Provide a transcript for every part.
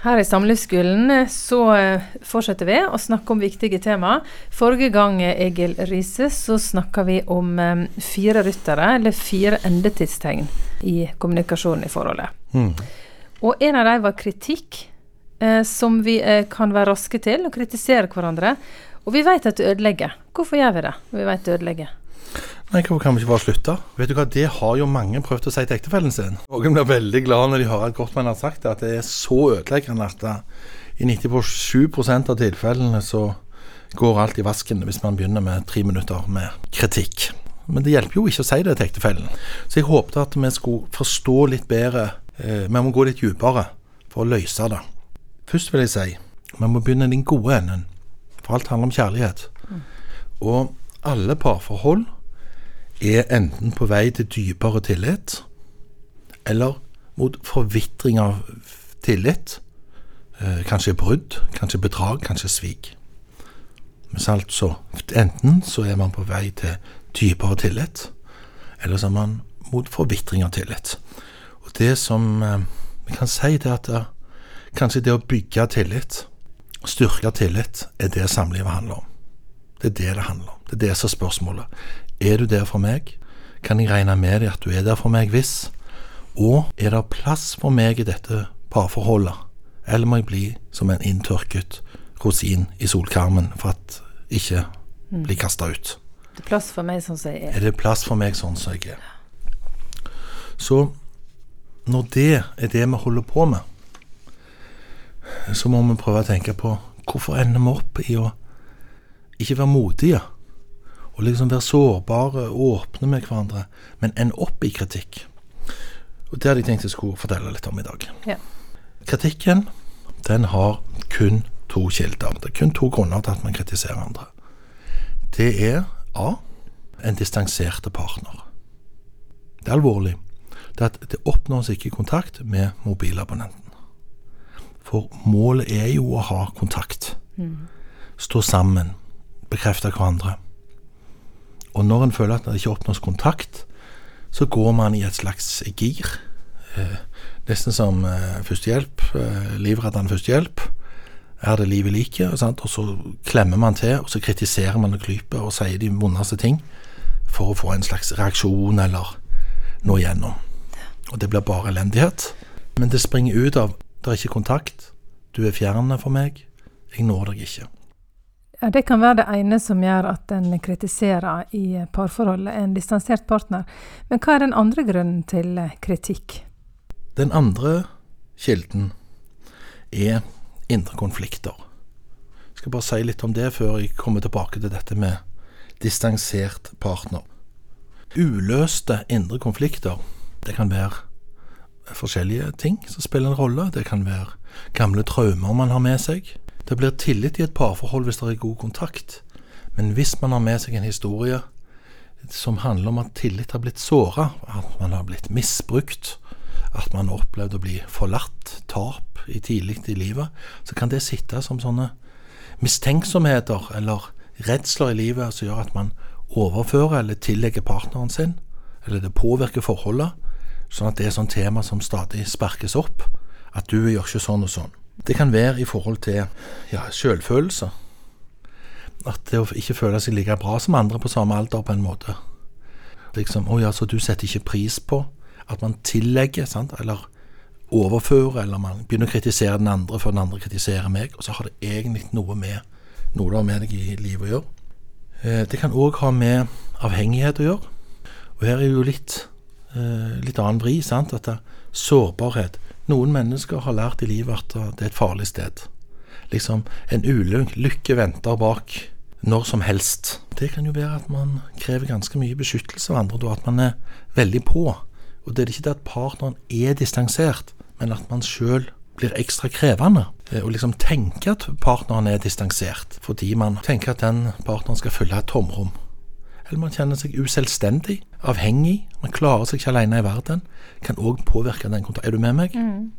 Her i Samlivsskolen eh, så eh, fortsetter vi å snakke om viktige tema. Forrige gang, eh, Egil Riise, så snakka vi om fire ryttere, eller fire endetidstegn, i kommunikasjonen i forholdet. Mm. Og en av dem var kritikk, eh, som vi eh, kan være raske til å kritisere hverandre. Og vi vet at det ødelegger. Hvorfor gjør vi det? Vi vet det ødelegger. Nei, Hvorfor kan vi ikke bare slutte? Vet du hva, Det har jo mange prøvd å si til ektefellen sin. Noen blir veldig glad når de hører at Gottmann har sagt det, at det er så ødeleggende at i 97% av tilfellene så går alt i vasken hvis man begynner med tre minutter med kritikk. Men det hjelper jo ikke å si det til ektefellen. Så jeg håpte at vi skulle forstå litt bedre. Eh, vi må gå litt dypere for å løse det. Først vil jeg si vi må begynne i den gode enden. For alt handler om kjærlighet. Mm. Og alle parforhold er enten på vei til dypere tillit, eller mot forvitring av tillit. Eh, kanskje brudd, kanskje bedrag, kanskje svik. Men altså, enten så er man på vei til dypere tillit, eller så er man mot forvitring av tillit. Og det som eh, vi kan si, det er at det, kanskje det å bygge tillit, styrke tillit, er det samlivet handler om. Det er det det handler om. Det er det som er spørsmålet. Er du der for meg? Kan jeg regne med deg at du er der for meg hvis? Og er det plass for meg i dette parforholdet? Eller må jeg bli som en inntørket rosin i solkarmen for at ikke mm. blir kasta ut? Det er plass for meg sånn som jeg er. Er det plass for meg sånn som jeg er? Så når det er det vi holder på med, så må vi prøve å tenke på hvorfor ender vi opp i å ikke være modige? Og liksom være sårbare, åpne med hverandre, men ende opp i kritikk. Og Det hadde jeg tenkt jeg skulle fortelle litt om i dag. Ja. Kritikken den har kun to kilder. Det er kun to grunner til at man kritiserer andre. Det er A. En distanserte partner. Det er alvorlig. Det er at det oppnås ikke kontakt med mobilabonnenten. For målet er jo å ha kontakt. Mm. Stå sammen. Bekrefte hverandre. Og når en føler at det ikke oppnås kontakt, så går man i et slags gir. Eh, nesten som eh, førstehjelp. Eh, livreddende førstehjelp. Er det livet liker? Og så klemmer man til, og så kritiserer man og klyper og sier de vondeste ting for å få en slags reaksjon eller nå igjennom. Og det blir bare elendighet. Men det springer ut av det er ikke kontakt, du er fjern for meg, jeg når deg ikke. Ja, Det kan være det ene som gjør at en kritiserer i parforholdet, en distansert partner. Men hva er den andre grunnen til kritikk? Den andre kilden er indre konflikter. Jeg skal bare si litt om det før jeg kommer tilbake til dette med distansert partner. Uløste indre konflikter, det kan være forskjellige ting som spiller en rolle. Det kan være gamle traumer man har med seg. Det blir tillit i et parforhold hvis det er god kontakt. Men hvis man har med seg en historie som handler om at tillit har blitt såra, at man har blitt misbrukt, at man har opplevd å bli forlatt, tap i tidlig i livet, så kan det sitte som sånne mistenksomheter eller redsler i livet som gjør at man overfører eller tillegger partneren sin, eller det påvirker forholdet, sånn at det er sånn tema som stadig sparkes opp. At du gjør ikke sånn og sånn. Det kan være i forhold til ja, selvfølelse. At det å ikke føle seg like bra som andre på samme alder, på en måte. Liksom, å ja, så du setter ikke pris på at man tillegger, sant, eller overfører, eller man begynner å kritisere den andre før den andre kritiserer meg, og så har det egentlig noe med noe det har med deg i livet å gjøre. Eh, det kan òg ha med avhengighet å gjøre. Og her er jo litt, eh, litt annen vri, sant, at det sårbarhet noen mennesker har lært i livet at det er et farlig sted. Liksom, en ulykke venter bak når som helst. Det kan jo være at man krever ganske mye beskyttelse av andre, og at man er veldig på. Og det er ikke det at partneren er distansert, men at man sjøl blir ekstra krevende. Og eh, liksom tenke at partneren er distansert, fordi man tenker at den partneren skal fylle et tomrom eller man kjenner seg uselvstendig, avhengig, man klarer seg ikke alene i verden, kan òg påvirke den kontakten. Er du med meg? Mm.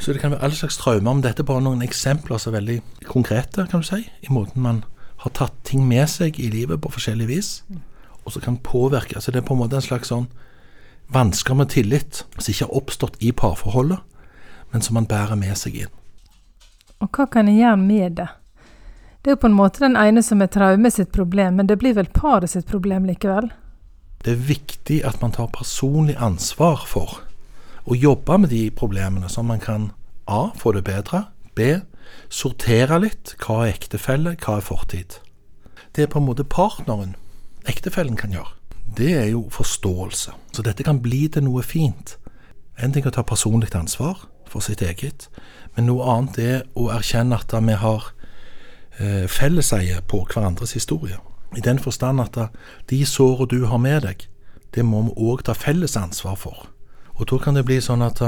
Så det kan være all slags traumer. Men dette er bare noen eksempler som er veldig konkrete, kan du si, i måten man har tatt ting med seg i livet på forskjellig vis, og så kan påvirke. Altså det er på en måte en slags sånn vansker med tillit som ikke har oppstått i parforholdet, men som man bærer med seg inn. Og hva kan en gjøre med det? Det er jo på en måte den ene som er traume sitt problem, men det blir vel paret sitt problem likevel? Det er viktig at man tar personlig ansvar for å jobbe med de problemene, så man kan A. få det bedre, B. sortere litt. Hva er ektefelle, hva er fortid? Det er på en måte partneren ektefellen kan gjøre. Det er jo forståelse. Så dette kan bli til noe fint. En ting er å ta personlig ansvar for sitt eget, men noe annet er å erkjenne at vi har felleseie på hverandres historie. I den forstand at de såra du har med deg, det må vi òg ta felles ansvar for. Og da kan det bli sånn at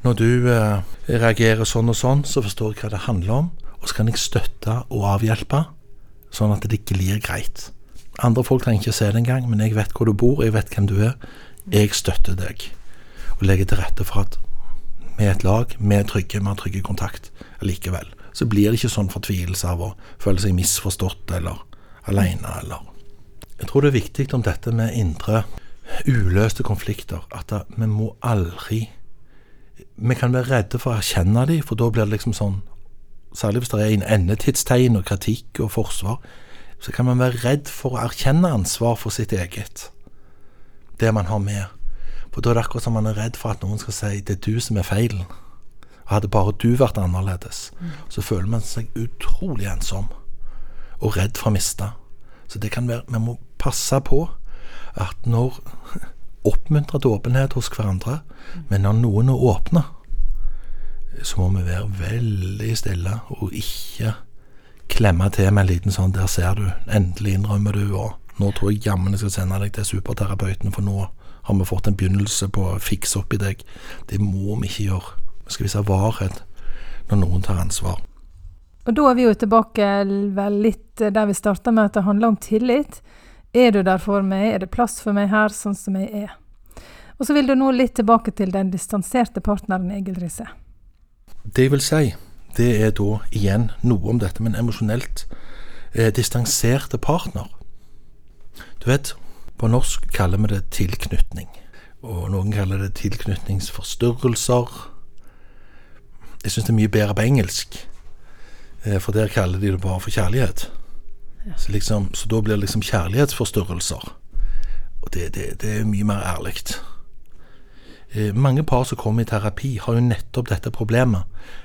når du eh, reagerer sånn og sånn, så forstår jeg hva det handler om, og så kan jeg støtte og avhjelpe, sånn at det glir greit. Andre folk trenger ikke se det engang, men jeg vet hvor du bor, jeg vet hvem du er. Jeg støtter deg og legger til rette for at vi er et lag, vi er trygge, vi har trygge kontakt likevel. Så blir det ikke sånn fortvilelse av å føle seg misforstått eller aleine eller Jeg tror det er viktig om dette med indre uløste konflikter, at vi må aldri vi kan være redde for å erkjenne dem, for da blir det liksom sånn Særlig hvis det er en endetidstegn og kritikk og forsvar, så kan man være redd for å erkjenne ansvar for sitt eget. Det man har med. For da er det akkurat som man er redd for at noen skal si 'det er du som er feilen'. Hadde bare du vært annerledes, mm. så føler man seg utrolig ensom. Og redd for å miste. Så det kan være Vi må passe på at når Oppmuntre til åpenhet hos hverandre, mm. men når noen er åpne, så må vi være veldig stille og ikke klemme til med en liten sånn 'Der ser du. Endelig innrømmer du.' og 'Nå tror jeg jammen jeg skal sende deg til superterapeuten, for nå har vi fått en begynnelse på å fikse opp i deg.' Det må vi ikke gjøre. Vi skal vise varhet når noen tar ansvar. Og da er vi jo tilbake vel litt der vi starta med at det handler om tillit. Er du der for meg? Er det plass for meg her, sånn som jeg er? Og så vil du nå litt tilbake til den distanserte partneren Egil Risse. Det jeg vil si, det er da igjen noe om dette med en emosjonelt eh, distanserte partner. Du vet, på norsk kaller vi det tilknytning. Og noen kaller det tilknytningsforstyrrelser. Jeg syns det er mye bedre på engelsk, eh, for der kaller de det bare for kjærlighet. Ja. Så, liksom, så, da blir det liksom kjærlighetsforstyrrelser. Og det, det, det er mye mer ærlig. Eh, mange par som kommer i terapi, har jo nettopp dette problemet.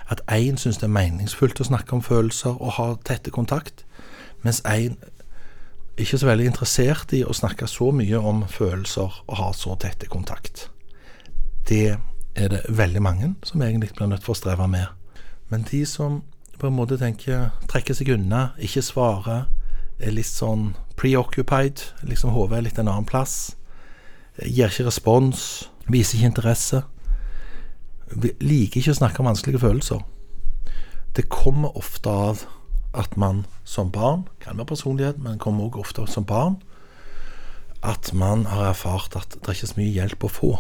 At én syns det er meningsfullt å snakke om følelser og ha tette kontakt, mens én ikke så veldig interessert i å snakke så mye om følelser og ha så tette kontakt. Det er det veldig mange som egentlig blir nødt for å streve med. Men de som på en måte tenker trekker seg unna, ikke svarer, er litt sånn preoccupied, liksom hodet er litt en annen plass, gir ikke respons Viser ikke interesse. Liker ikke å snakke om vanskelige følelser. Det kommer ofte av at man som barn, kan være personlighet, men kommer også ofte som barn, at man har erfart at det er ikke så mye hjelp å få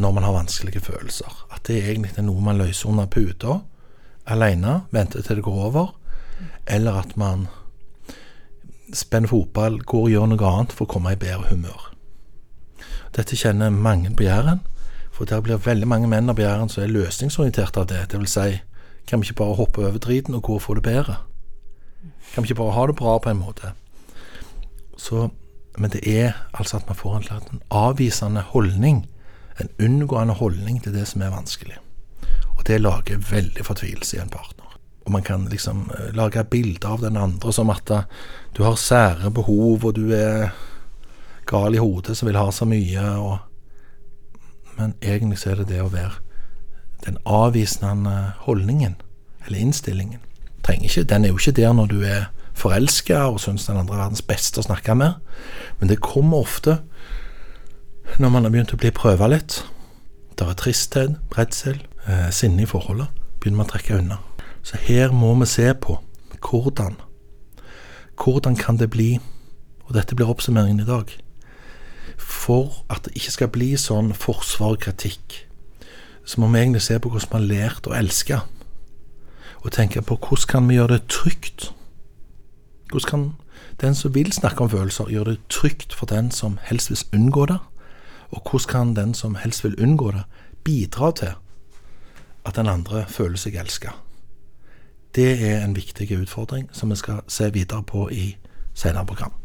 når man har vanskelige følelser. At det egentlig er noe man løser under puta alene, venter til det går over, eller at man spenner fotball, går og gjør noe annet for å komme i bedre humør. Dette kjenner mange på Jæren. For der blir veldig mange menn av Jæren som er løsningsorienterte av det. Det vil si, kan vi ikke bare hoppe over driten og gå og få det bedre? Kan vi ikke bare ha det bra på en måte? Så, men det er altså at man får en avvisende holdning. En unngående holdning til det som er vanskelig. Og det lager veldig fortvilelse i en partner. Og man kan liksom eh, lage bilder av den andre som at eh, du har sære behov, og du er gal i hodet som vil ha så mye. Og, men egentlig så er det det å være den avvisende holdningen, eller innstillingen. Trenger Ikke, den er jo ikke der når du er forelska og syns den andre er verdens beste å snakke med, men det kommer ofte når man har begynt å bli prøva litt. Det er tristhet, redsel, eh, sinne i forholdet. Begynner man å trekke unna. Så her må vi se på hvordan. Hvordan kan det bli, og dette blir oppsummeringen i dag, for at det ikke skal bli sånn forsvar og kritikk, så må vi egentlig se på hvordan vi har lært å elske. Og tenke på hvordan kan vi gjøre det trygt? Hvordan kan den som vil snakke om følelser, gjøre det trygt for den som helst vil unngå det? Og hvordan kan den som helst vil unngå det, bidra til at den andre føler seg elska. Det er en viktig utfordring som vi skal se videre på i senere program.